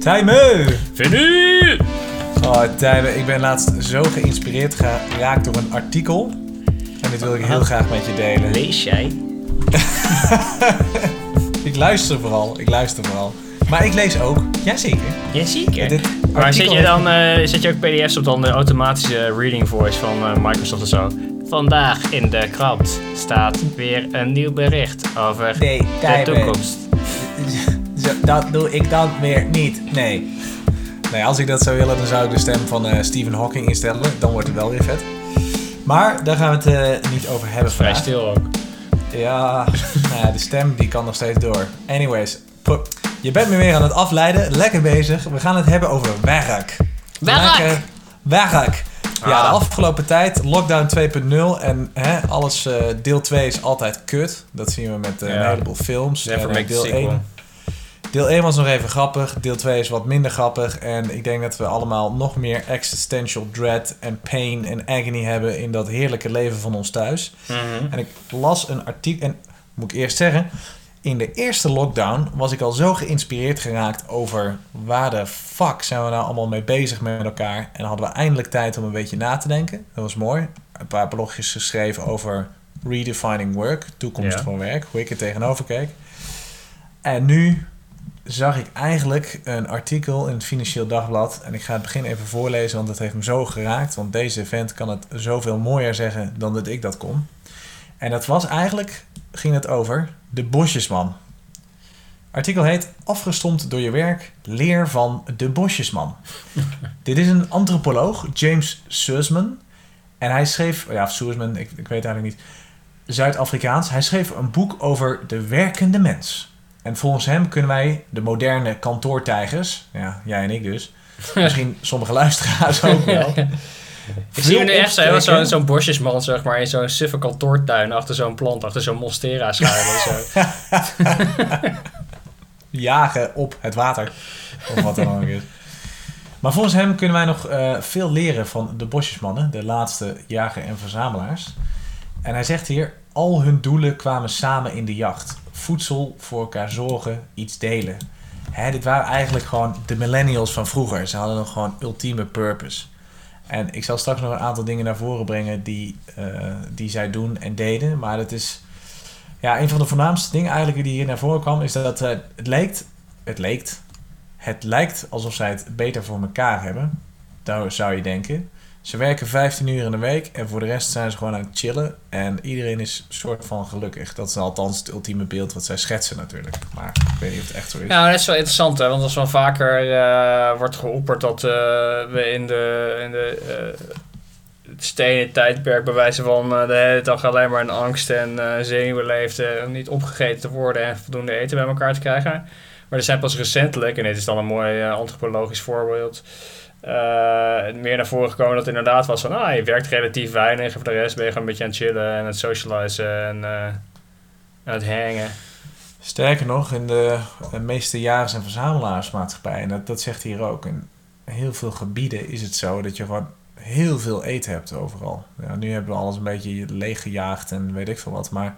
Tijmen! Vinnie! Oh, Tijmen, ik ben laatst zo geïnspireerd geraakt door een artikel. En dit wil ik heel graag met je delen. Lees jij? Ik luister vooral, ik luister vooral. Maar ik lees ook. Jazeker. Jazeker. Dit Maar zet je dan eh, zet je ook pdf's op dan de automatische reading voice van eh, Microsoft of zo? Vandaag in de krant staat weer een nieuw bericht over Nee, de toekomst. Zo, dat doe ik dan weer niet. Nee. Nee, als ik dat zou willen, dan zou ik de stem van eh, Stephen Hawking instellen. Dan wordt het wel weer vet. Maar daar gaan we het eh, niet over hebben Vrij vandaag. stil ook. Ja, nou ja, de stem die kan nog steeds door. Anyways, je bent me weer aan het afleiden. Lekker bezig. We gaan het hebben over werk. Werk! Werk. Ja, de Ah. afgelopen tijd, lockdown 2.0 en hè, alles, eh, deel 2 is altijd kut. Dat zien we met eh, een heleboel films. Never En, make deel sequel. 1 Deel 1 was nog even grappig, deel 2 is wat minder grappig. En ik denk dat we allemaal nog meer existential dread en pain en agony hebben in dat heerlijke leven van ons thuis. Mhm. En ik las een artikel, en moet ik eerst zeggen, in de eerste lockdown was ik al zo geïnspireerd geraakt over waar de fuck zijn we nou allemaal mee bezig met elkaar. En hadden we eindelijk tijd om een beetje na te denken. Dat was mooi. Een paar blogjes geschreven over redefining work, toekomst Ja. van werk, hoe ik er tegenover keek. En nu zag ik eigenlijk een artikel in het Financieel Dagblad. En ik ga het begin even voorlezen, want het heeft me zo geraakt. Want deze vent kan het zoveel mooier zeggen dan dat ik dat kon. En dat was eigenlijk, ging het over de bosjesman. Artikel heet Afgestompt door je werk, leer van de bosjesman. Dit is een antropoloog, James Sussman. En hij schreef, ja, Sussman, ik, ik weet eigenlijk niet, Zuid-Afrikaans. Hij schreef een boek over de werkende mens. En volgens hem kunnen wij, de moderne kantoortijgers, ja, jij en ik dus, misschien sommige luisteraars ook wel, Ik zie hem nu echt zo, zo'n opsteken. zo'n bosjesman, zeg maar, in zo'n suffe kantoortuin achter zo'n plant, achter zo'n monstera schuilen. Zo. jagen op het water. Of wat dan ook is. Maar volgens hem kunnen wij nog eh, veel leren van de bosjesmannen, de laatste jager en verzamelaars. En hij zegt hier, al hun doelen kwamen samen in de jacht. Voedsel, voor elkaar zorgen, iets delen. Hè, dit waren eigenlijk gewoon de millennials van vroeger. Ze hadden nog gewoon ultieme purpose. En ik zal straks nog een aantal dingen naar voren brengen die, eh, die zij doen en deden. Maar het is... Ja, een van de voornaamste dingen eigenlijk die hier naar voren kwam... is dat eh, het lijkt... Het lijkt... Het lijkt alsof zij het beter voor elkaar hebben. Dat zou je denken. Ze werken 15 uur in de week en voor de rest zijn ze gewoon aan het chillen. En iedereen is soort van gelukkig. Dat is althans het ultieme beeld wat zij schetsen natuurlijk. Maar ik weet niet of het echt zo is. Ja, dat is wel interessant, hè, want als wel vaker eh, wordt geopperd dat eh, we in de, in de eh, het stenen tijdperk bij wijze van de hele dag alleen maar in angst en zenuwen leefden om niet opgegeten te worden en voldoende eten bij elkaar te krijgen. Maar er zijn pas recentelijk, en dit is dan een mooi antropologisch voorbeeld, meer naar voren gekomen dat het inderdaad was van, ah, je werkt relatief weinig en voor de rest ben je gewoon een beetje aan het chillen en het socializen en eh, aan het hangen. Sterker nog, in de eh, meeste jagers- en verzamelaarsmaatschappij, en dat, dat zegt hier ook, in heel veel gebieden is het zo dat je gewoon heel veel eten hebt overal. Nu hebben we alles een beetje leeggejaagd en weet ik veel wat, maar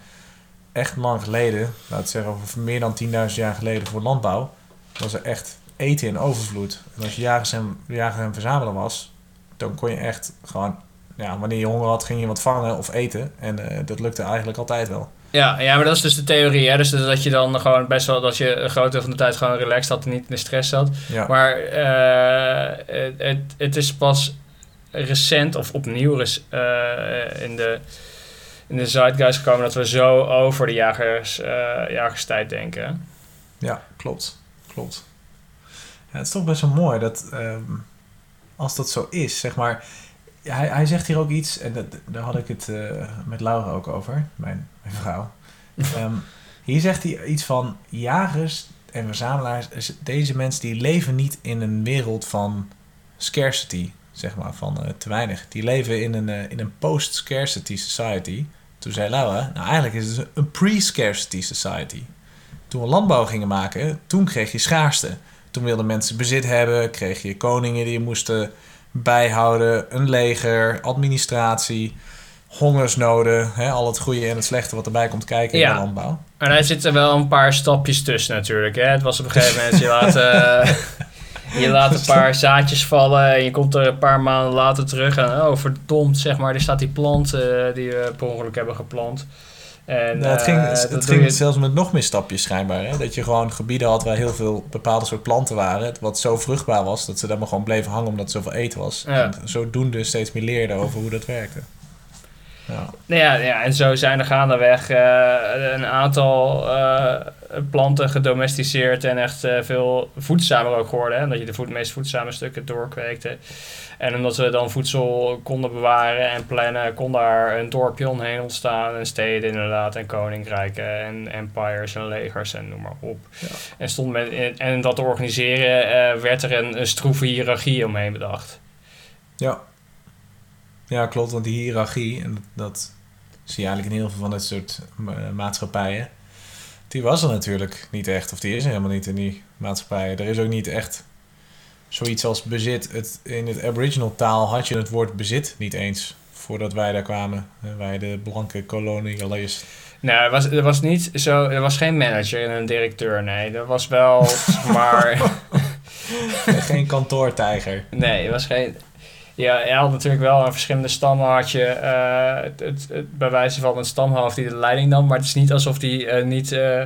echt lang geleden, laat ik zeggen over meer dan 10.000 jaar geleden voor landbouw, was er echt eten in overvloed. En als je jagers en, jager en verzamelaar was, dan kon je echt gewoon, ja, wanneer je honger had, ging je wat vangen of eten. En eh, dat lukte eigenlijk altijd wel. Ja, ja, maar dat is dus de theorie. Hè? Dus dat je dan gewoon best wel dat je een groot deel van de tijd gewoon relaxed had en niet in de stress zat. Ja. Maar eh, het, het, is pas recent of opnieuw res- eh, in, de, in de zeitgeist gekomen dat we zo over de jagers, eh, jagerstijd denken. Ja, klopt. Klopt. Ja, het is toch best wel mooi dat ehm, als dat zo is, zeg maar. Hij, hij zegt hier ook iets, en dat, daar had ik het eh, met Laura ook over, mijn, mijn vrouw. Ehm, hier zegt hij iets van jagers en verzamelaars. Deze mensen die leven niet in een wereld van scarcity, zeg maar, van eh, te weinig. Die leven in een, eh, in een post-scarcity society. Toen zei Laura, nou eigenlijk is het een pre-scarcity society. Toen we landbouw gingen maken, toen kreeg je schaarste. Toen wilden mensen bezit hebben, kreeg je koningen die je moesten bijhouden, een leger, administratie, hongersnoden, hè, al het goede en het slechte wat erbij komt kijken in de landbouw. En daar zitten wel een paar stapjes tussen natuurlijk. Hè? Het was op een gegeven moment, je laat... eh, Je laat een paar zaadjes vallen en je komt er een paar maanden later terug en oh verdomd, zeg maar, er staat die plant eh, die we per ongeluk hebben geplant. En, Nou, het ging, eh, het dat ging je- zelfs met nog meer stapjes schijnbaar. Hè? Dat je gewoon gebieden had waar heel veel bepaalde soort planten waren. Wat zo vruchtbaar was dat ze daar maar gewoon bleven hangen omdat er zoveel eten was. Ja. En zodoende steeds meer leerden over hoe dat werkte. Ja. Nou ja, ja, en zo zijn er gaandeweg eh, een aantal eh, planten gedomesticeerd en echt eh, veel voedzamer ook geworden. Hè? Dat je de voed, meest voedzame stukken doorkweekte. En omdat we dan voedsel konden bewaren en plannen, kon daar een dorpje omheen ontstaan. En steden inderdaad, en koninkrijken en empires en legers en noem maar op. Ja. En, stond met, en, en dat te organiseren werd er een, een stroeve hiërarchie omheen bedacht. Ja. Ja, klopt. Want die hiërarchie, en dat, zie je eigenlijk in heel veel van dit soort ma- maatschappijen. Die was er natuurlijk niet echt. Of die is er helemaal niet in die maatschappijen. Er is ook niet echt zoiets als bezit. Het, in het Aboriginal taal had je het woord bezit niet eens. Voordat wij daar kwamen. Eh, Wij de blanke kolonialisten. Nou, er was, er was niet zo, er was geen manager en een directeur, nee. Er was wel, maar, Geen kantoortijger. nee, er was geen... Ja, je had natuurlijk wel een verschillende stammen had je, eh, het, het, het, bij wijze van een stamhoofd die de leiding nam, maar het is niet alsof die eh, niet eh,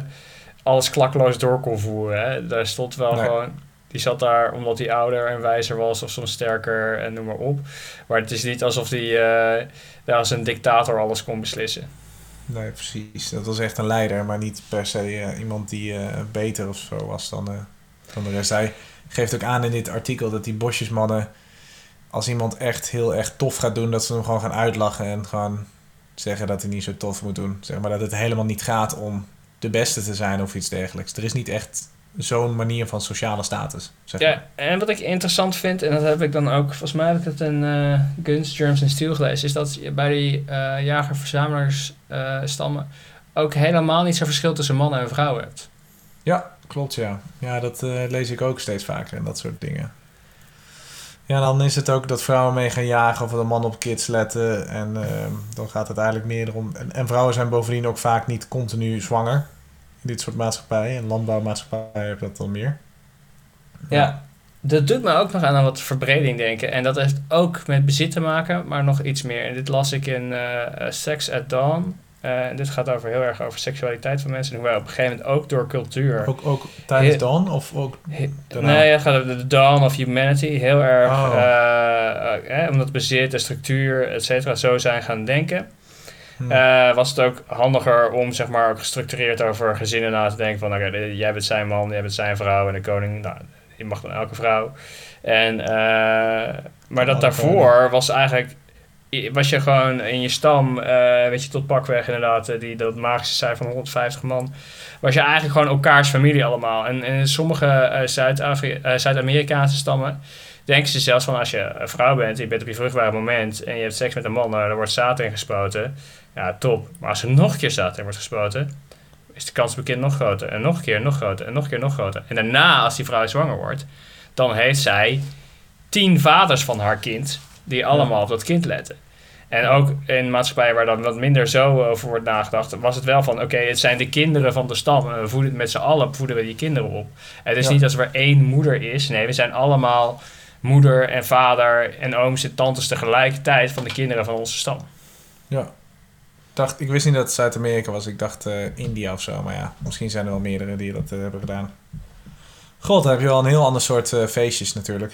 alles klakkeloos door kon voeren. Hè. Daar stond wel Nee. gewoon, die zat daar omdat hij ouder en wijzer was of soms sterker en noem maar op. Maar het is niet alsof die daar als een dictator alles kon beslissen. Nee, precies. Dat was echt een leider, maar niet per se iemand die beter of zo was dan, dan de rest. Hij geeft ook aan in dit artikel dat die bosjesmannen, als iemand echt heel erg tof gaat doen, dat ze hem gewoon gaan uitlachen en gewoon zeggen dat hij niet zo tof moet doen. Zeg maar dat het helemaal niet gaat om de beste te zijn of iets dergelijks. Er is niet echt zo'n manier van sociale status. Zeg maar. Ja, en wat ik interessant vind, en dat heb ik dan ook, volgens mij heb ik het in eh, Guns, Germs en Steel gelezen, is dat je bij die eh jager-verzamelaars eh, ook helemaal niet zo verschil tussen mannen en vrouwen hebt. Ja, klopt ja. Ja, dat lees ik ook steeds vaker en dat soort dingen. Ja, dan is het ook dat vrouwen mee gaan jagen of dat de man op kids letten. En ehm, dan gaat het eigenlijk meer erom. En, en vrouwen zijn bovendien ook vaak niet continu zwanger. In dit soort maatschappijen. En landbouwmaatschappijen heb dat dan meer. Ja. Dat doet me ook nog aan een wat verbreding denken. En dat heeft ook met bezit te maken, maar nog iets meer. En dit las ik in eh, Sex at Dawn. Eh, en dit gaat over heel erg over seksualiteit van mensen. En hoe wij op een gegeven moment ook door cultuur... Ook, ook tijdens dan? Of ook... He-. Nee, het gaat over de dawn of humanity. Heel erg, Oh. eh, eh, omdat bezit, de structuur, et cetera, zo zijn gaan denken. hm, Eh, was het ook handiger om zeg maar ook gestructureerd over gezinnen na te denken van oké, jij bent zijn man, jij bent zijn vrouw en de koning, nou, je mag dan elke vrouw. En, eh, maar dat daarvoor was eigenlijk, was je gewoon in je stam, eh, weet je, tot pakweg inderdaad, eh, die, dat magische cijfer van 150 man, was je eigenlijk gewoon elkaars familie allemaal. En in sommige eh, Zuid-Amerikaanse stammen denken ze zelfs van als je een vrouw bent, je bent op je vruchtbare moment en je hebt seks met een man, er wordt zaad in gespoten. Ja, top. Maar als er nog een keer zaad in wordt gespoten, is de kans op een kind nog groter. En nog een keer, nog groter. En nog een keer, nog groter. En daarna, als die vrouw zwanger wordt, dan heeft zij tien vaders van haar kind, die allemaal op dat kind letten. En ook in maatschappijen waar dan wat minder zo over wordt nagedacht, was het wel van: oké, het zijn de kinderen van de stam. En we voeden met z'n allen voeden we die kinderen op. Het is Ja. niet als er één moeder is. Nee, we zijn allemaal moeder en vader en ooms en tantes tegelijkertijd van de kinderen van onze stam. Ja. Dacht, ik wist niet dat het Zuid-Amerika was. Ik dacht eh, India of zo. Maar ja, misschien zijn er wel meerdere die dat eh, hebben gedaan. God, dan heb je wel een heel ander soort eh, feestjes natuurlijk.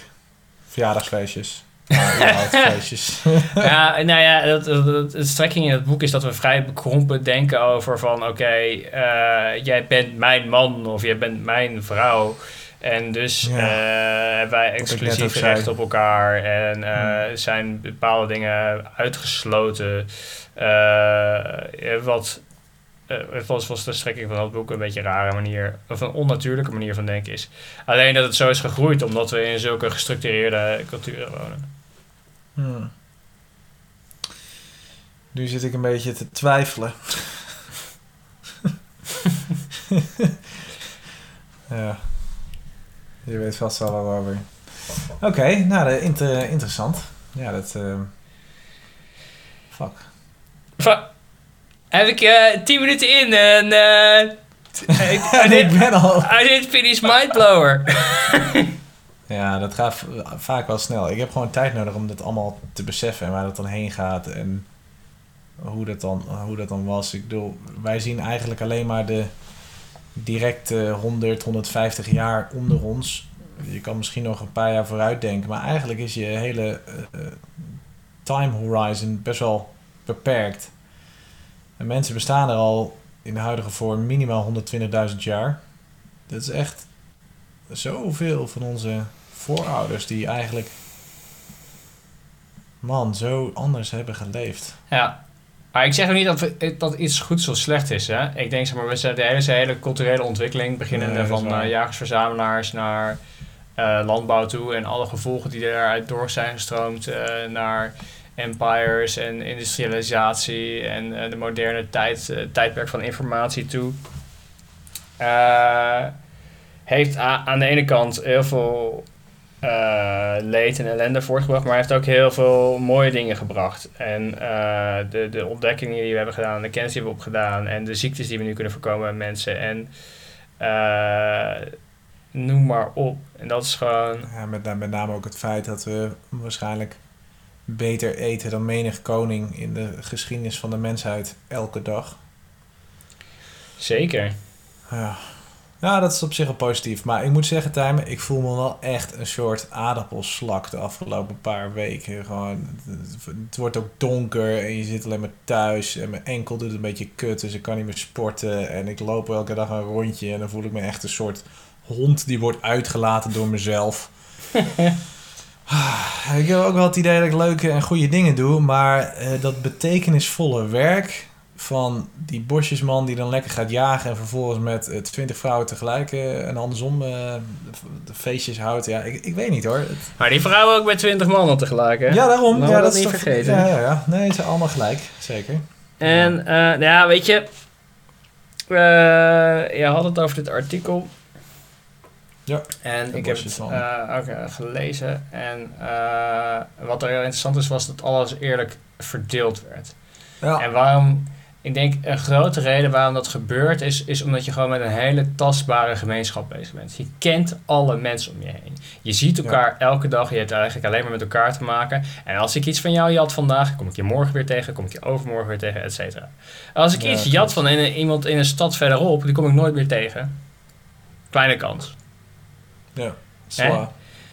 Verjaardagsfeestjes. Ja, überhaupt feestjes. ja, nou ja, dat, dat, dat- de strekking in het boek is dat we vrij bekrompen denken over van... oké, eh, jij bent mijn man of jij bent mijn vrouw. En dus Ja. eh, hebben wij exclusief recht op elkaar. En eh, Hmm. zijn bepaalde dingen uitgesloten. Eh, wat... eh, volgens was de strekking van dat boek een beetje een rare manier, of een onnatuurlijke manier van denken is. Alleen dat het zo is gegroeid omdat we in zulke gestructureerde culturen wonen. Hmm. Nu zit ik een beetje te twijfelen. ja. Je weet vast wel waarover. Oké, nou, de inter- interessant. Ja, dat... ehm, Fuck. Va- heb ik eh tien minuten in en eh, I, I, ik did, ben al... I did finish Mindblower. Ja, dat gaat vaak wel snel. Ik heb gewoon tijd nodig om dat allemaal te beseffen en waar dat dan heen gaat en hoe dat dan, hoe dat dan was. Ik bedoel, wij zien eigenlijk alleen maar de directe 100, 150 jaar onder ons. Je kan misschien nog een paar jaar vooruit denken, maar eigenlijk is je hele eh, time horizon best wel beperkt. En mensen bestaan er al in de huidige vorm minimaal 120.000 jaar. Dat is echt zoveel van onze voorouders die eigenlijk, man, zo anders hebben geleefd. Ja. Maar ik zeg ook niet dat, we, dat iets goed of slecht is. Hè? Ik denk, zeg maar, we zijn de hele, hele culturele ontwikkeling, beginnende Nee, van waar. eh, jagers-verzamelaars naar eh, landbouw toe en alle gevolgen die daaruit door zijn gestroomd eh, naar empires en industrialisatie en eh, de moderne tijd, eh, tijdperk van informatie toe. Eh, heeft aan de ene kant heel veel leed en ellende voortgebracht, maar heeft ook heel veel mooie dingen gebracht. En de, de ontdekkingen die we hebben gedaan, de kennis die we hebben opgedaan en de ziektes die we nu kunnen voorkomen bij mensen. En noem maar op. En dat is gewoon. Ja, met, met name ook het feit dat we waarschijnlijk beter eten dan menig koning in de geschiedenis van de mensheid elke dag. Zeker. Ja. ja, dat is op zich wel positief. Maar ik moet zeggen, Tijmen, ik voel me wel echt een soort aardappelslak de afgelopen paar weken. Gewoon, het wordt ook donker en je zit alleen maar thuis. En mijn enkel doet een beetje kut, dus ik kan niet meer sporten. En ik loop elke dag een rondje en dan voel ik me echt een soort hond die wordt uitgelaten door mezelf. Ah, ik heb ook wel het idee dat ik leuke en goede dingen doe, maar eh, dat betekenisvolle werk van die bosjesman die dan lekker gaat jagen en vervolgens met eh, twintig vrouwen tegelijk eh, en andersom de, feestjes houdt. Ja, ik, ik weet niet hoor. Maar die vrouwen ook bij 20 mannen tegelijk, hè? ja, daarom. Ja, dat is niet toch- vergeten. Ja, ja, ja. Nee, ze zijn allemaal gelijk. Zeker. En eh, ja, weet je, je had het over dit artikel. Ja, En ik heb het eh, ook eh, gelezen. En eh, wat er heel interessant is, was dat alles eerlijk verdeeld werd. Ja. En waarom, ik denk een grote reden waarom dat gebeurt, is, is omdat je gewoon met een hele tastbare gemeenschap bezig bent. Je kent alle mensen om je heen. Je ziet elkaar elke dag, je hebt eigenlijk alleen maar met elkaar te maken. En als ik iets van jou jat vandaag, kom ik je morgen weer tegen, kom ik je overmorgen weer tegen, et cetera. Als ik Ja, iets jat van een- iemand in een stad verderop, die kom ik nooit meer tegen. Kleine kans. Ja, zwaar.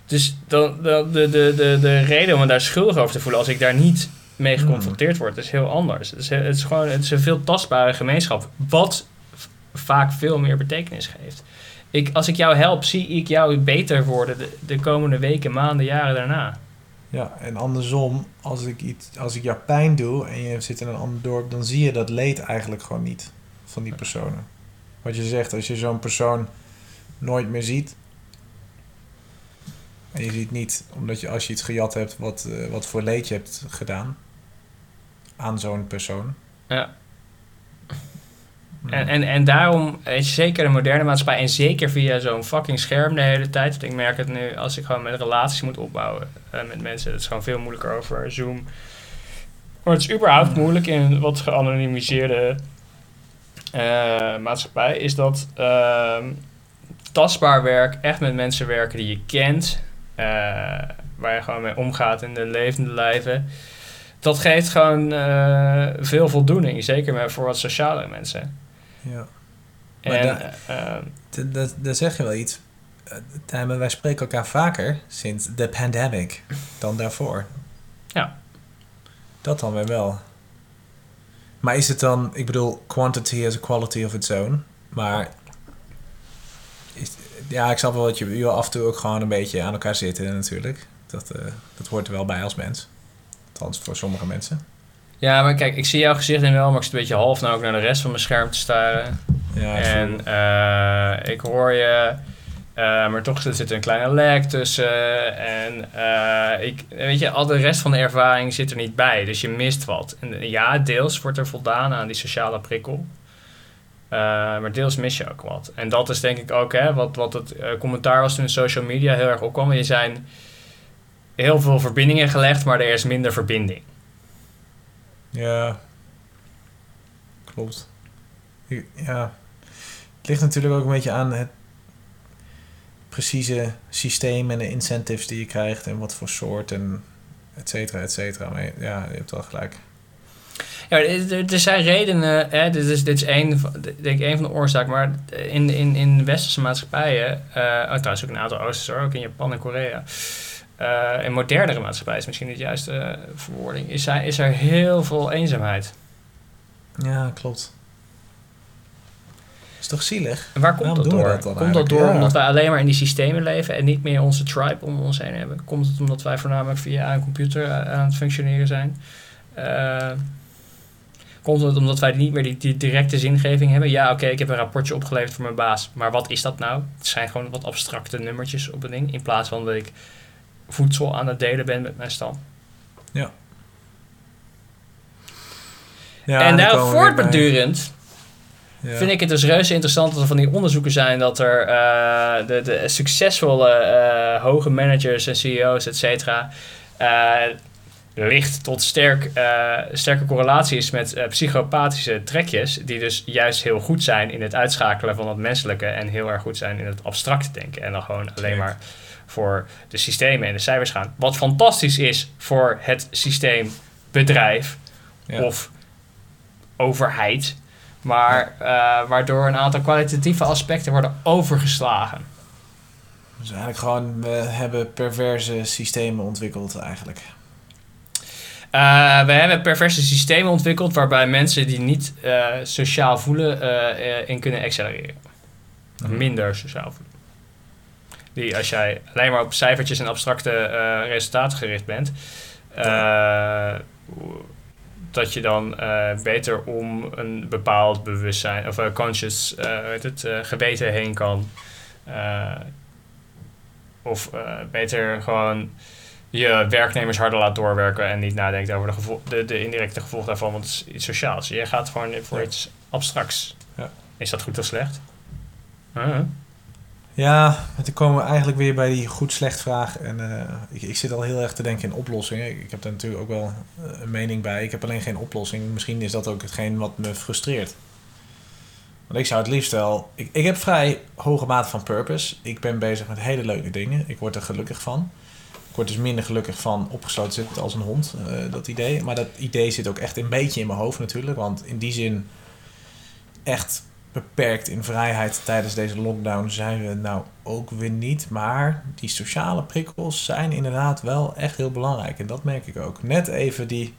Dus dan, dan, de, de, de, de reden om me daar schuldig over te voelen als ik daar niet mee Hmm. geconfronteerd word, is heel anders. Het is, het is gewoon het is een veel tastbare gemeenschap, wat vaak veel meer betekenis geeft. Ik, als ik jou help, zie ik jou beter worden de, de komende weken, maanden, jaren daarna. Ja, en andersom, als ik, iets, als ik jou pijn doe en je zit in een ander dorp, dan zie je dat leed eigenlijk gewoon niet van die personen. Wat je zegt, als je zo'n persoon nooit meer ziet, en je ziet niet, omdat je als je iets gejat hebt, wat, eh, wat voor leed je hebt gedaan aan zo'n persoon. Ja. Hmm. En, en, en daarom is zeker de moderne maatschappij, en zeker via zo'n fucking scherm de hele tijd. Want ik merk het nu als ik gewoon met relaties moet opbouwen eh, met mensen. Het is gewoon veel moeilijker over Zoom. Maar het is überhaupt moeilijk in een wat geanonimiseerde eh, maatschappij. Is dat ehm, tastbaar werk, echt met mensen werken die je kent. Eh, waar je gewoon mee omgaat in de levende lijven. Dat geeft gewoon eh, veel voldoening. Zeker voor wat sociale mensen. ja. En, da- eh, D- dat- Daar zeg je wel iets. Eh, Tijmen, wij spreken elkaar vaker sinds de pandemic dan daarvoor. Ja. Dat dan weer wel. Maar is het dan, ik bedoel, quantity has a quality of its own. Maar is, ja, ik snap wel dat je, je af en toe ook gewoon een beetje aan elkaar zitten natuurlijk. Dat, eh, dat hoort er wel bij als mens. Althans, voor sommige mensen. ja, maar kijk, ik zie jouw gezicht in wel, maar ik zit een beetje half nou ook naar de rest van mijn scherm te staren. Ja, en eh, ik hoor je, eh, maar toch zit er een kleine lag tussen. En ik, weet je, al de rest van de ervaring zit er niet bij, dus je mist wat. En ja, deels wordt er voldaan aan die sociale prikkel. Eh, maar deels mis je ook wat. En dat is denk ik ook hè, wat, wat het eh, commentaar was toen social media heel erg opkwam. Je zijn heel veel verbindingen gelegd, maar er is minder verbinding. Ja, klopt. Ja, het ligt natuurlijk ook een beetje aan het. precieze systeem en de incentives die je krijgt en wat voor soort en et cetera, et cetera. Maar ja, je hebt wel gelijk. Ja, er, zijn redenen, hè, dit, is, dit is één, van- denk ik, één van de oorzaken, maar in, in, in westerse maatschappijen, eh oh, trouwens ook een aantal oosters ook in Japan en Korea, eh in modernere maatschappijen is misschien niet de juiste eh, verwoording, is, er- is er heel veel eenzaamheid. Ja, klopt. Is toch zielig? En waar komt Waarom dat door? dat komt dat door? Ja. omdat wij alleen maar in die systemen leven en niet meer onze tribe om ons heen hebben? Komt het omdat wij voornamelijk via een computer aan het functioneren zijn? Eh, komt het omdat wij niet meer die, die directe zingeving hebben? Ja, oké, ik heb een rapportje opgeleverd voor mijn baas, maar wat is dat nou? Het zijn gewoon wat abstracte nummertjes op een ding, in plaats van dat ik voedsel aan het delen ben met mijn stam. Ja, en dan daar komen we weer bij- voortbedurend Ja. vind ik het dus reuze interessant dat er van die onderzoeken zijn dat er eh, de, de succesvolle eh, hoge managers en CEO's, et cetera, eh, licht tot sterk, eh, sterke correlatie is met eh, psychopathische trekjes, die dus juist heel goed zijn in het uitschakelen van het menselijke en heel erg goed zijn in het abstracte denken en dan gewoon alleen maar voor de systemen en de cijfers gaan. Wat fantastisch is voor het systeem bedrijf Ja. of overheid. Maar eh, waardoor een aantal kwalitatieve aspecten worden overgeslagen. Dus eigenlijk gewoon, we hebben perverse systemen ontwikkeld eigenlijk. Eh, we hebben perverse systemen ontwikkeld waarbij mensen die niet eh, sociaal voelen eh, in kunnen accelereren. Mhm. Minder sociaal voelen. Die als jij alleen maar op cijfertjes en abstracte resultaten gericht bent, dat je dan beter om een bepaald bewustzijn of conscious heet het, geweten heen kan. Of beter gewoon je werknemers harder laat doorwerken en niet nadenkt over de, gevo- de, de indirecte gevolgen daarvan, want het is iets sociaals. Je gaat gewoon voor Ja. iets abstracts. Ja. Is dat goed of slecht? Ja, dan komen we eigenlijk weer bij die goed-slecht vraag. En eh, ik, ik zit al heel erg te denken in oplossingen. Ik heb daar natuurlijk ook wel eh, een mening bij. Ik heb alleen geen oplossing. Misschien is dat ook hetgeen wat me frustreert. Want ik zou het liefst wel... Ik, ik heb vrij hoge mate van purpose. Ik ben bezig met hele leuke dingen. Ik word er gelukkig van. Ik word dus minder gelukkig van opgesloten zitten als een hond. eh, dat idee. Maar dat idee zit ook echt een beetje in mijn hoofd natuurlijk. Want in die zin echt beperkt in vrijheid tijdens deze lockdown zijn we nou ook weer niet. Maar die sociale prikkels zijn inderdaad wel echt heel belangrijk. En dat merk ik ook. Net even die,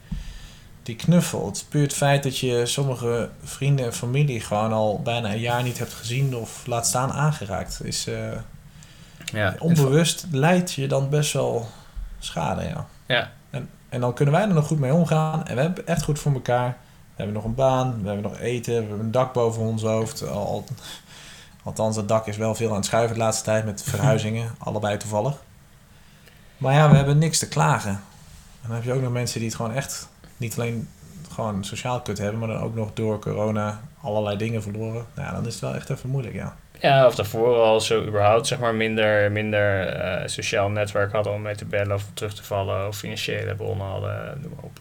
die knuffel. Het puur het feit dat je sommige vrienden en familie gewoon al bijna een jaar niet hebt gezien of laat staan aangeraakt. Is eh, Ja, onbewust leidt je dan best wel schade. Ja. Ja. En, en dan kunnen wij er nog goed mee omgaan. En we hebben echt goed voor elkaar. We hebben nog een baan, we hebben nog eten, we hebben een dak boven ons hoofd. Al, al- althans, het dak is wel veel aan het schuiven de laatste tijd met verhuizingen, allebei toevallig. Maar ja, we hebben niks te klagen. En dan heb je ook nog mensen die het gewoon echt niet alleen gewoon sociaal kut hebben, maar dan ook nog door corona allerlei dingen verloren. Nou ja, dan is het wel echt even moeilijk, ja. Ja, of daarvoor al zo überhaupt zeg maar minder, minder eh, sociaal netwerk hadden om mee te bellen of terug te vallen of financiële bronnen hadden, noem maar op.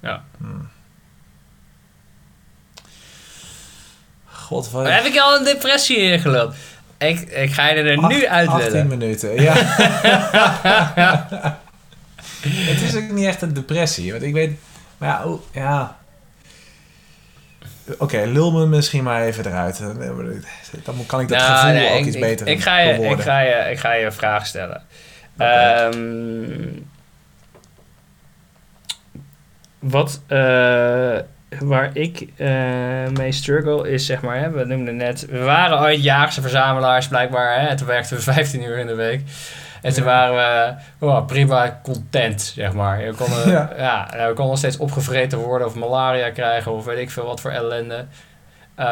Ja. Hmm. God, wat... Heb ik al een depressie ingeluld? Ik, ik ga je er nu uit 18 willen. minuten, ja. het is ook niet echt een depressie, want ik weet... Maar ja, oh, ja... Oké, lul me misschien maar even eruit. Dan kan ik dat Nou, gevoel nee, ook ik, iets ik- beter ik, ga je, ik, ga je, ik ga je een vraag stellen. Ehm, wat, eh, waar ik eh, mee struggle is, zeg maar, hè, we noemden net, we waren ooit jaagse verzamelaars blijkbaar, hè, toen werkten we 15 uur in de week. En toen waren we prima content, zeg maar. We konden, ja. Ja. we konden nog steeds opgevreten worden of malaria krijgen of weet ik veel wat voor ellende. Eh,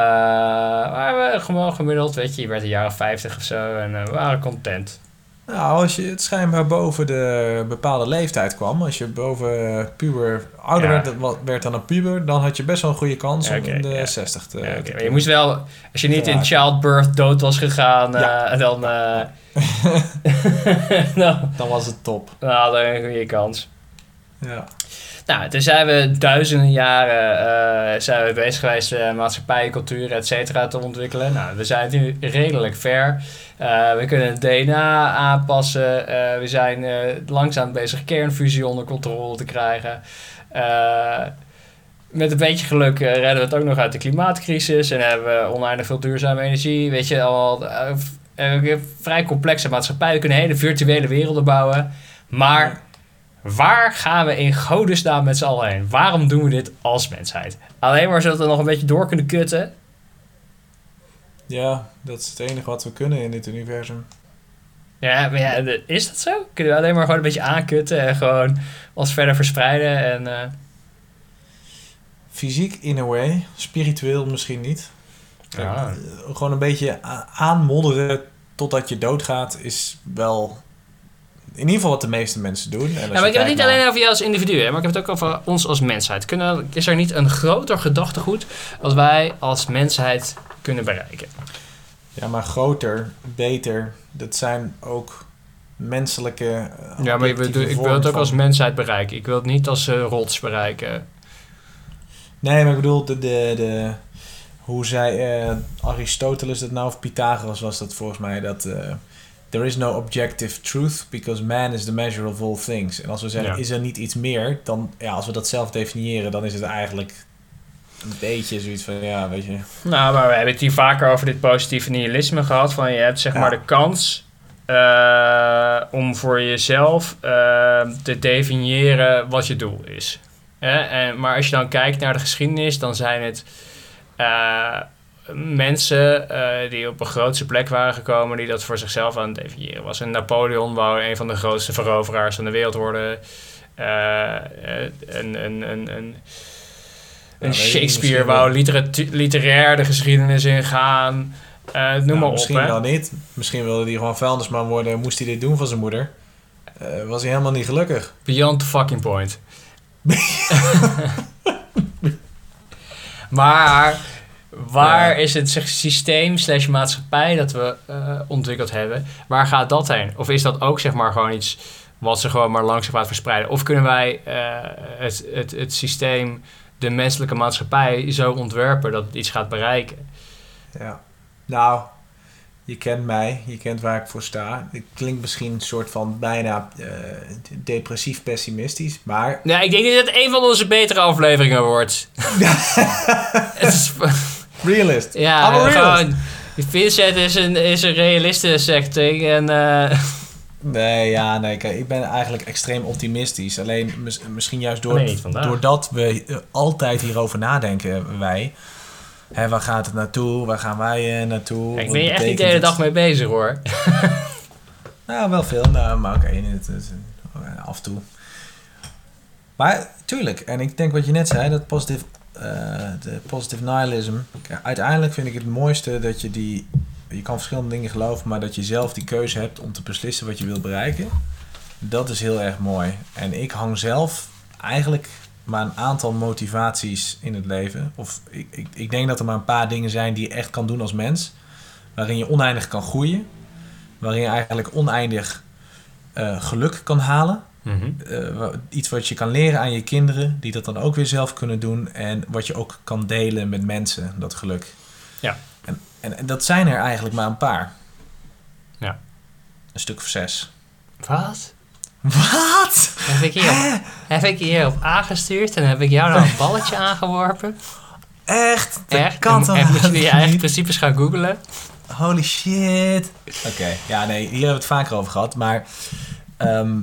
maar we gewoon gemiddeld, weet je, je werd een jaar of 50 of zo en eh, we waren content. Nou, als je het schijnbaar boven de bepaalde leeftijd kwam, als je boven puber ouder Ja. werd, werd dan een puber, dan had je best wel een goede kans Ja, om in de ja. 60 te... Maar je moest wel, als je niet in childbirth dood was gegaan, eh, dan, dan, Dan was het top. dan hadden we een goede kans. Ja. Nou, toen zijn we duizenden jaren eh, zijn we bezig geweest uh, maatschappij, cultuur, et cetera te ontwikkelen. Nou, we zijn nu redelijk ver. Uh, we kunnen het DNA aanpassen. we zijn langzaam bezig kernfusie onder controle te krijgen. met een beetje geluk redden we het ook nog uit de klimaatcrisis. En hebben we oneindig veel duurzame energie. Weet je, al vrij complexe maatschappij. We kunnen hele virtuele werelden bouwen. Maar waar gaan we in godesnaam met z'n allen heen? Waarom doen we dit als mensheid? Alleen maar zodat we nog een beetje door kunnen kutten? Ja, dat is het enige wat we kunnen in dit universum. Ja, maar ja, is dat zo? Kunnen we alleen maar gewoon een beetje aankutten en gewoon ons verder verspreiden en... Uh... Fysiek in a way, spiritueel misschien niet. Ja. Eh, gewoon een beetje aanmodderen totdat je doodgaat is wel in ieder geval wat de meeste mensen doen. En ja, maar ik heb het niet alleen over jou als individu, hè, maar ik heb het ook over ons als mensheid. Kunnen, is er niet een groter gedachtegoed als wij als mensheid kunnen bereiken? Ja, maar groter, beter, dat zijn ook menselijke. Eh, ja, maar ik wil het ook als mensheid bereiken. Ik wil het niet als uh, rots bereiken. Nee, maar ik bedoel, de, de, de, hoe zei uh, Aristoteles dat nou, of Pythagoras was dat volgens mij, dat uh, there is no objective truth because man is the measure of all things. En als we zeggen, is er niet iets meer, dan, ja, als we dat zelf definiëren, dan is het eigenlijk een beetje zoiets van, ja, weet je. Nou, maar we hebben het hier vaker over dit positieve nihilisme gehad, van je hebt zeg maar de kans uh, om voor jezelf te definiëren wat je doel is. En, maar als je dan kijkt naar de geschiedenis, dan zijn het uh, mensen uh, die op een grootste plek waren gekomen, die dat voor zichzelf aan het definiëren was. En Napoleon wou een van de grootste veroveraars van de wereld worden. Uh, een, een, een, een, een Shakespeare wou literair de geschiedenis ingaan. Uh, noem nou, maar op. Misschien wel niet. Misschien wilde hij gewoon vuilnisman worden. Moest hij dit doen van zijn moeder? was hij helemaal niet gelukkig. Beyond the fucking point. Maar waar is het systeem slash maatschappij dat we uh, ontwikkeld hebben, waar gaat dat heen? Of is dat ook zeg maar gewoon iets wat ze gewoon maar langzaam gaat verspreiden? Of kunnen wij uh, het, het, het systeem, de menselijke maatschappij zo ontwerpen dat het iets gaat bereiken? Ja, nou, je kent mij, je kent waar ik voor sta. Het klinkt misschien een soort van bijna uh, depressief pessimistisch, maar... Ja, ik denk dat het een van onze betere afleveringen wordt. is... Realist. Ja, gewoon... Vincent is een, is een realiste, zegt ik. En, uh... Nee, ja, nee. Kijk, ik ben eigenlijk extreem optimistisch. Alleen misschien juist door, doordat we eh, altijd hierover nadenken, wij Hé, waar gaat het naartoe? Waar gaan wij uh, naartoe? ik ben je echt niet de hele dag mee bezig hoor. nou, wel veel. Nou, maar oké, okay, af en toe. Maar tuurlijk, en ik denk wat je net zei, dat positive, uh, de positive nihilism. Uiteindelijk vind ik het mooiste dat je die. Je kan verschillende dingen geloven, maar dat je zelf die keuze hebt om te beslissen wat je wil bereiken. Dat is heel erg mooi. En ik hang zelf eigenlijk maar een aantal motivaties in het leven. Of ik, ik, ik denk dat er maar een paar dingen zijn die je echt kan doen als mens. Waarin je oneindig kan groeien. Waarin je eigenlijk oneindig uh, geluk kan halen. Mm iets wat je kan leren aan je kinderen, die dat dan ook weer zelf kunnen doen. En wat je ook kan delen met mensen, dat geluk. Ja. En, en, en dat zijn er eigenlijk maar een paar. Ja. Een stuk of zes. Wat? Wat? Heb ik, hier, heb ik hier op aangestuurd en heb ik jou nou een balletje aangeworpen? Echt? Dat Echt? Kan en, en moet je je eigen principes gaan googlen? Holy shit. Oké, ja nee, hier hebben we het vaker over gehad. Maar ehm,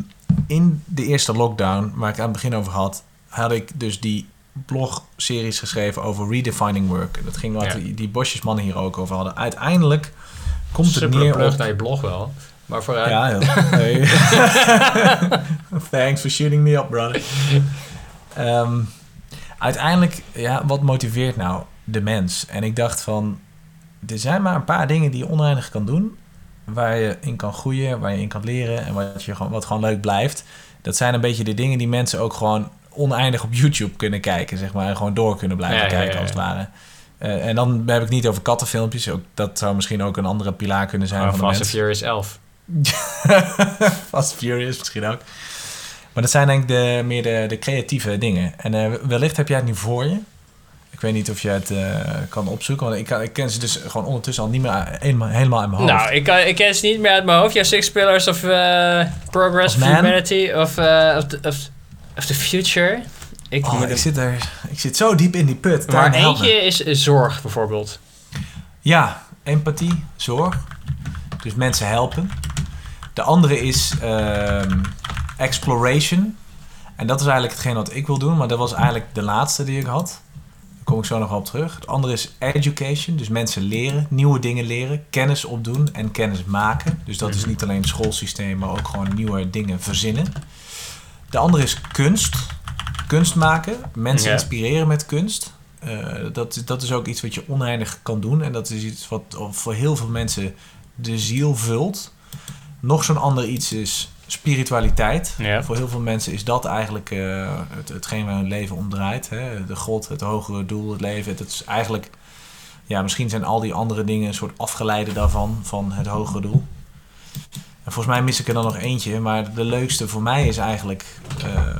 in de eerste lockdown, waar ik aan het begin over had, had ik dus die blogseries geschreven over redefining work. Dat ging wat die, die bosjesmannen hier ook over hadden. Uiteindelijk komt het neer op... naar je blog wel. Maar vooruit. Ja, Hey. Thanks for shooting me up, brother. Ehm, uiteindelijk, ja, wat motiveert nou de mens? En ik dacht van, er zijn maar een paar dingen die je oneindig kan doen. Waar je in kan groeien, waar je in kan leren en wat, je gewoon, wat gewoon leuk blijft. Dat zijn een beetje de dingen die mensen ook gewoon oneindig op YouTube kunnen kijken, zeg maar. En gewoon door kunnen blijven kijken, als het ware. Uh, en dan heb ik niet over kattenfilmpjes. Ook, dat zou misschien ook een andere pilaar kunnen zijn. van Fast Furious 11. Fast Furious misschien ook. Maar dat zijn denk ik de, meer de, de creatieve dingen. En eh, wellicht heb jij het nu voor je. Ik weet niet of je het eh, kan opzoeken. Want ik, kan- ik ken ze dus gewoon ondertussen al niet meer helemaal, helemaal in mijn hoofd. Nou, ik, kan, ik ken ze niet meer uit mijn hoofd. Ja, Six Pillars of eh, Progress Of of Man. Humanity of, eh, of, the, of, of the Future. Ik Oh, ik, hem- zit er, ik zit zo diep in die put. maar eentje is eh, zorg, bijvoorbeeld. Ja, empathie, zorg. Dus mensen helpen. De andere is ehm, exploration. En dat is eigenlijk hetgeen wat ik wil doen, maar dat was eigenlijk de laatste die ik had. Kom ik zo nog op terug. Het andere is education, dus mensen leren, nieuwe dingen leren, kennis opdoen en kennis maken. Dus dat is Mhm. niet alleen het schoolsysteem, maar ook gewoon nieuwe dingen verzinnen. De andere is kunst. Kunst maken, mensen Ja. inspireren met kunst. Eh, dat, dat is ook iets wat je oneindig kan doen. En dat is iets wat voor heel veel mensen de ziel vult. Nog zo'n ander iets is spiritualiteit. Ja. Voor heel veel mensen is dat eigenlijk eh, het, hetgeen waar hun leven om draait. Hè? De God, het hogere doel, het leven. Het is eigenlijk, ja, misschien zijn al die andere dingen een soort afgeleide daarvan, van het hogere doel. En volgens mij mis ik er dan nog eentje, maar de leukste voor mij is eigenlijk eh,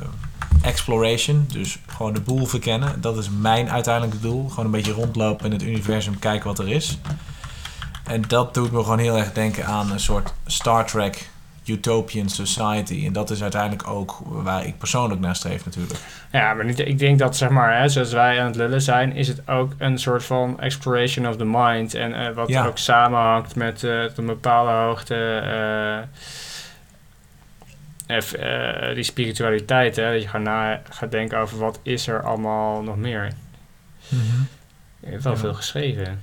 exploration. Dus gewoon de boel verkennen. Dat is mijn uiteindelijke doel. Gewoon een beetje rondlopen in het universum, kijken wat er is. En dat doet me gewoon heel erg denken aan een soort Star Trek Utopian Society. En dat is uiteindelijk ook waar ik persoonlijk naar streef natuurlijk. Ja, maar niet, ik denk dat, zeg maar, hè, zoals wij aan het lullen zijn, is het ook een soort van exploration of the mind. En eh, wat Ja. ook samenhangt met tot een bepaalde hoogte eh, die spiritualiteit. Hè, dat je gewoon na gaat denken over wat is er allemaal nog meer. Je hebt wel Ja. veel geschreven.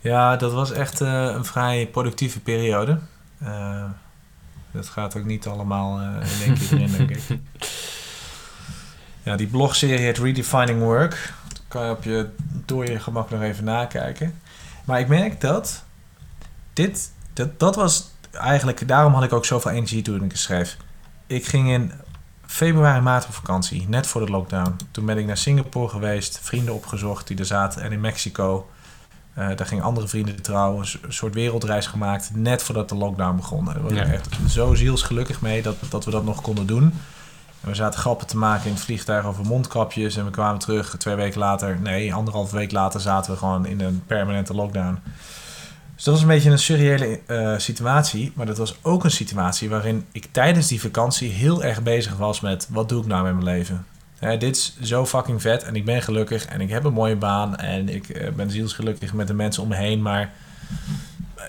Ja, dat was echt een vrij productieve periode. Eh, dat gaat ook niet allemaal eh, in één keer erin, denk ik. Ja, die blogserie heet Redefining Work. Kan je op je, door je gemak nog even nakijken. Maar ik merk dat dit, dat, dat was eigenlijk, daarom had ik ook zoveel energie toen ik het schreef. Ik ging in februari, maart op vakantie, net voor de lockdown. Toen ben ik naar Singapore geweest, vrienden opgezocht die er zaten en in Mexico. Eh, daar gingen andere vrienden trouwen, een soort wereldreis gemaakt, net voordat de lockdown begon. Ik Ja. echt zo zielsgelukkig mee dat, dat we dat nog konden doen. En we zaten grappen te maken in het vliegtuig over mondkapjes en we kwamen terug twee weken later, nee, anderhalve week later zaten we gewoon in een permanente lockdown. Dus dat was een beetje een surreële eh, situatie, maar dat was ook een situatie waarin ik tijdens die vakantie heel erg bezig was met wat doe ik nou met mijn leven. Dit is zo fucking vet en ik ben gelukkig en ik heb een mooie baan en ik eh, ben zielsgelukkig met de mensen om me heen, maar eh,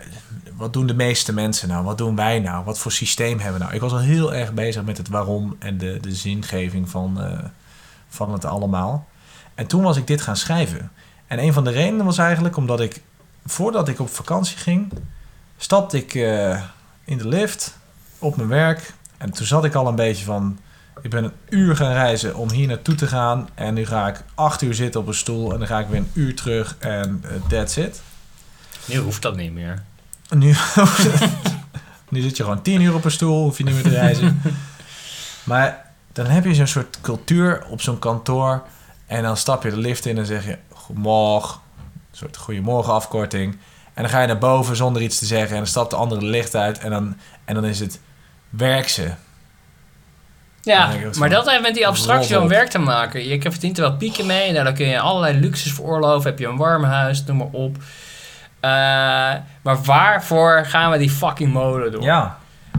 wat doen de meeste mensen nou? Wat doen wij nou? Wat voor systeem hebben we nou? Ik was al heel erg bezig met het waarom en de, de zingeving van, eh, van het allemaal. En toen was ik dit gaan schrijven. En een van de redenen was eigenlijk omdat ik, voordat ik op vakantie ging, stapte ik in de lift op mijn werk. En toen zat ik al een beetje van, ik ben een uur gaan reizen om hier naartoe te gaan. En nu ga ik acht uur zitten op een stoel en dan ga ik weer een uur terug en eh, that's it. Nu hoeft dat niet meer. Nu, nu zit je gewoon tien uur op een stoel, hoef je niet meer te reizen. Maar dan heb je zo'n soort cultuur op zo'n kantoor. En dan stap je de lift in en zeg je goedemorgen. Een soort goedemorgen afkorting. En dan ga je naar boven zonder iets te zeggen. En dan stapt de andere de licht uit. En dan, en dan is het werk ze. Ja, maar dat heeft met die abstractie van op. werk te maken. Je verdient er wel pieken mee. Nou, dan kun je allerlei luxes veroorloven. Heb je een warm huis, noem maar op. Eh, maar waarvoor gaan we die fucking molen door? Ja,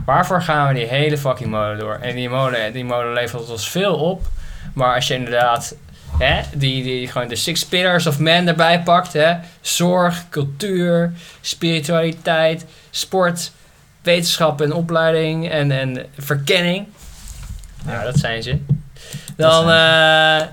Waarvoor gaan we die hele fucking molen door? En die molen, die molen levert ons veel op. Maar als je inderdaad hè, die, die, gewoon de six pillars of man erbij pakt. Hè, zorg, cultuur, spiritualiteit, sport, wetenschap en opleiding en, en verkenning. Nou, dat zijn ze. Dan, zijn eh,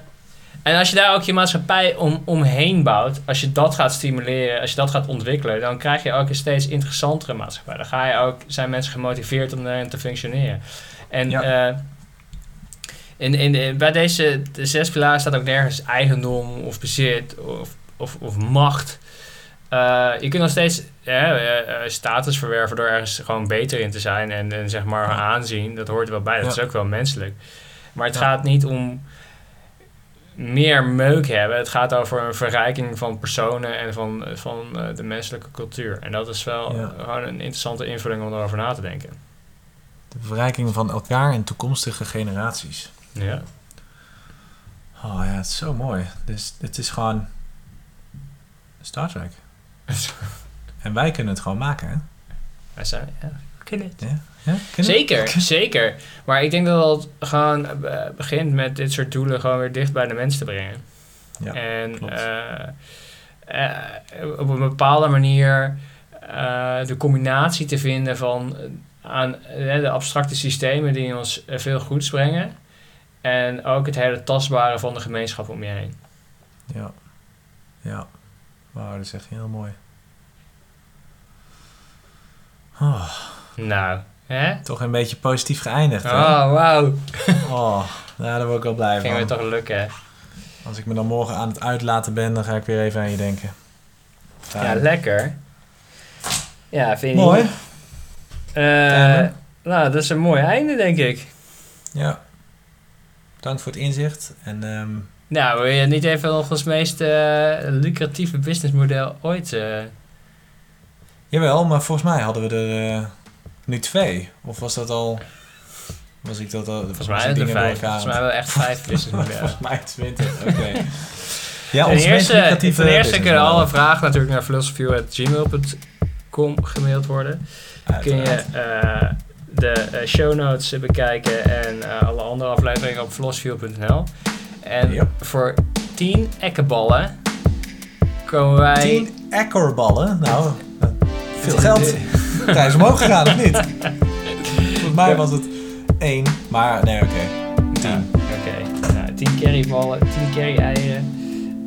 en als je daar ook je maatschappij om, omheen bouwt, als je dat gaat stimuleren, als je dat gaat ontwikkelen, dan krijg je ook een steeds interessantere maatschappij. Dan ga je ook, zijn mensen gemotiveerd om daarin te functioneren. En Ja. eh, in, in, de- bij deze de zes pilaren staat ook nergens eigendom of bezit of, of, of macht. Eh, je kunt nog steeds eh, eh, status verwerven door ergens gewoon beter in te zijn en, en zeg maar aanzien. Dat hoort er wel bij, dat Ja. is ook wel menselijk. Maar het Ja. gaat niet om meer meuk hebben. Het gaat over een verrijking van personen en van, van de menselijke cultuur. En dat is wel gewoon een interessante invulling om erover na te denken. De verrijking van elkaar en toekomstige generaties. Ja. Oh ja, het is zo mooi. Dus het is gewoon Star Trek. En wij kunnen het gewoon maken, hè? Wij zijn, ja, we kunnen het. Ja? Zeker, zeker. Maar ik denk dat het gewoon eh, begint met dit soort doelen gewoon weer dicht bij de mens te brengen. Ja, en eh, eh, op een bepaalde manier de combinatie te vinden van aan de abstracte systemen die ons veel goeds brengen. En ook het hele tastbare van de gemeenschap om je heen. Ja. Ja. Wauw, dat is echt heel mooi. Oh, Nou, hè? toch een beetje positief geëindigd, hè? Oh, wauw. Oh, nou, daar word ik wel blij Ging weer van. toch lukken, hè? Als ik me dan morgen aan het uitlaten ben, dan ga ik weer even aan je denken. Ja, lekker. Ja, vind je Mooi. niet? Eh, nou, dat is een mooi einde, denk ik. Ja. Dank voor het inzicht. En ehm, Nou, wil je niet even nog ons meest eh, lucratieve businessmodel ooit... eh, jawel, maar volgens mij hadden we er eh, nu twee. Of was dat al... Was ik dat al... volgens mij hebben we er vijf. Volgens mij hebben we echt vijf businessmodellen. Volgens mij twintig, oké. ja, ten ons meest eerste, lucratieve ten eerste kunnen alle vragen natuurlijk naar philosophy.gmail.com gemaild worden. Kun je de show notes bekijken en alle andere afleveringen op philosophy.nl. En Yep. voor 10 ekkenballen komen wij... Tien ekkerballen. Nou, eh, veel geld. Hij is omhoog gegaan, of niet? Volgens mij was het één, maar nee, oké. Ja, Tien. Oké, nou, 10 carryballen, 10 carry eieren.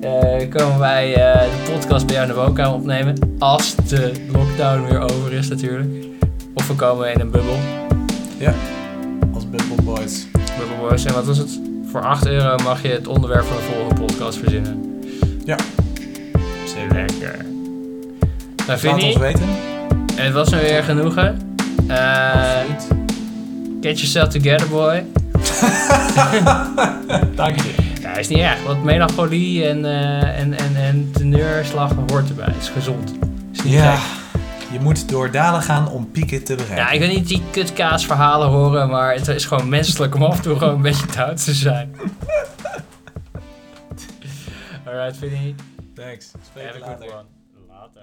Eh, komen wij eh, de podcast bij jou in de woonkamer opnemen. Als de lockdown weer over is natuurlijk. Of we komen in een bubbel. Als Bubble Boys. Bubbelboys. En wat was het? Voor 8 euro mag je het onderwerp van de volgende podcast verzinnen. Ja. Zeker. Lekker. Nou, Laat ons weten. en het was me weer genoegen. Absoluut. get yourself together, boy. Dank je. Ja, is niet erg. Want melancholie en, eh en, en, en teneurslag hoort erbij. is gezond. Is niet Ja, gek. Je moet door dalen gaan om pieken te bereiken. Ja, ik wil niet die kutkaasverhalen horen, maar het is gewoon menselijk om af en toe gewoon een beetje oud te zijn. Alright, Vinnie. Thanks. Have a good later. one. Later.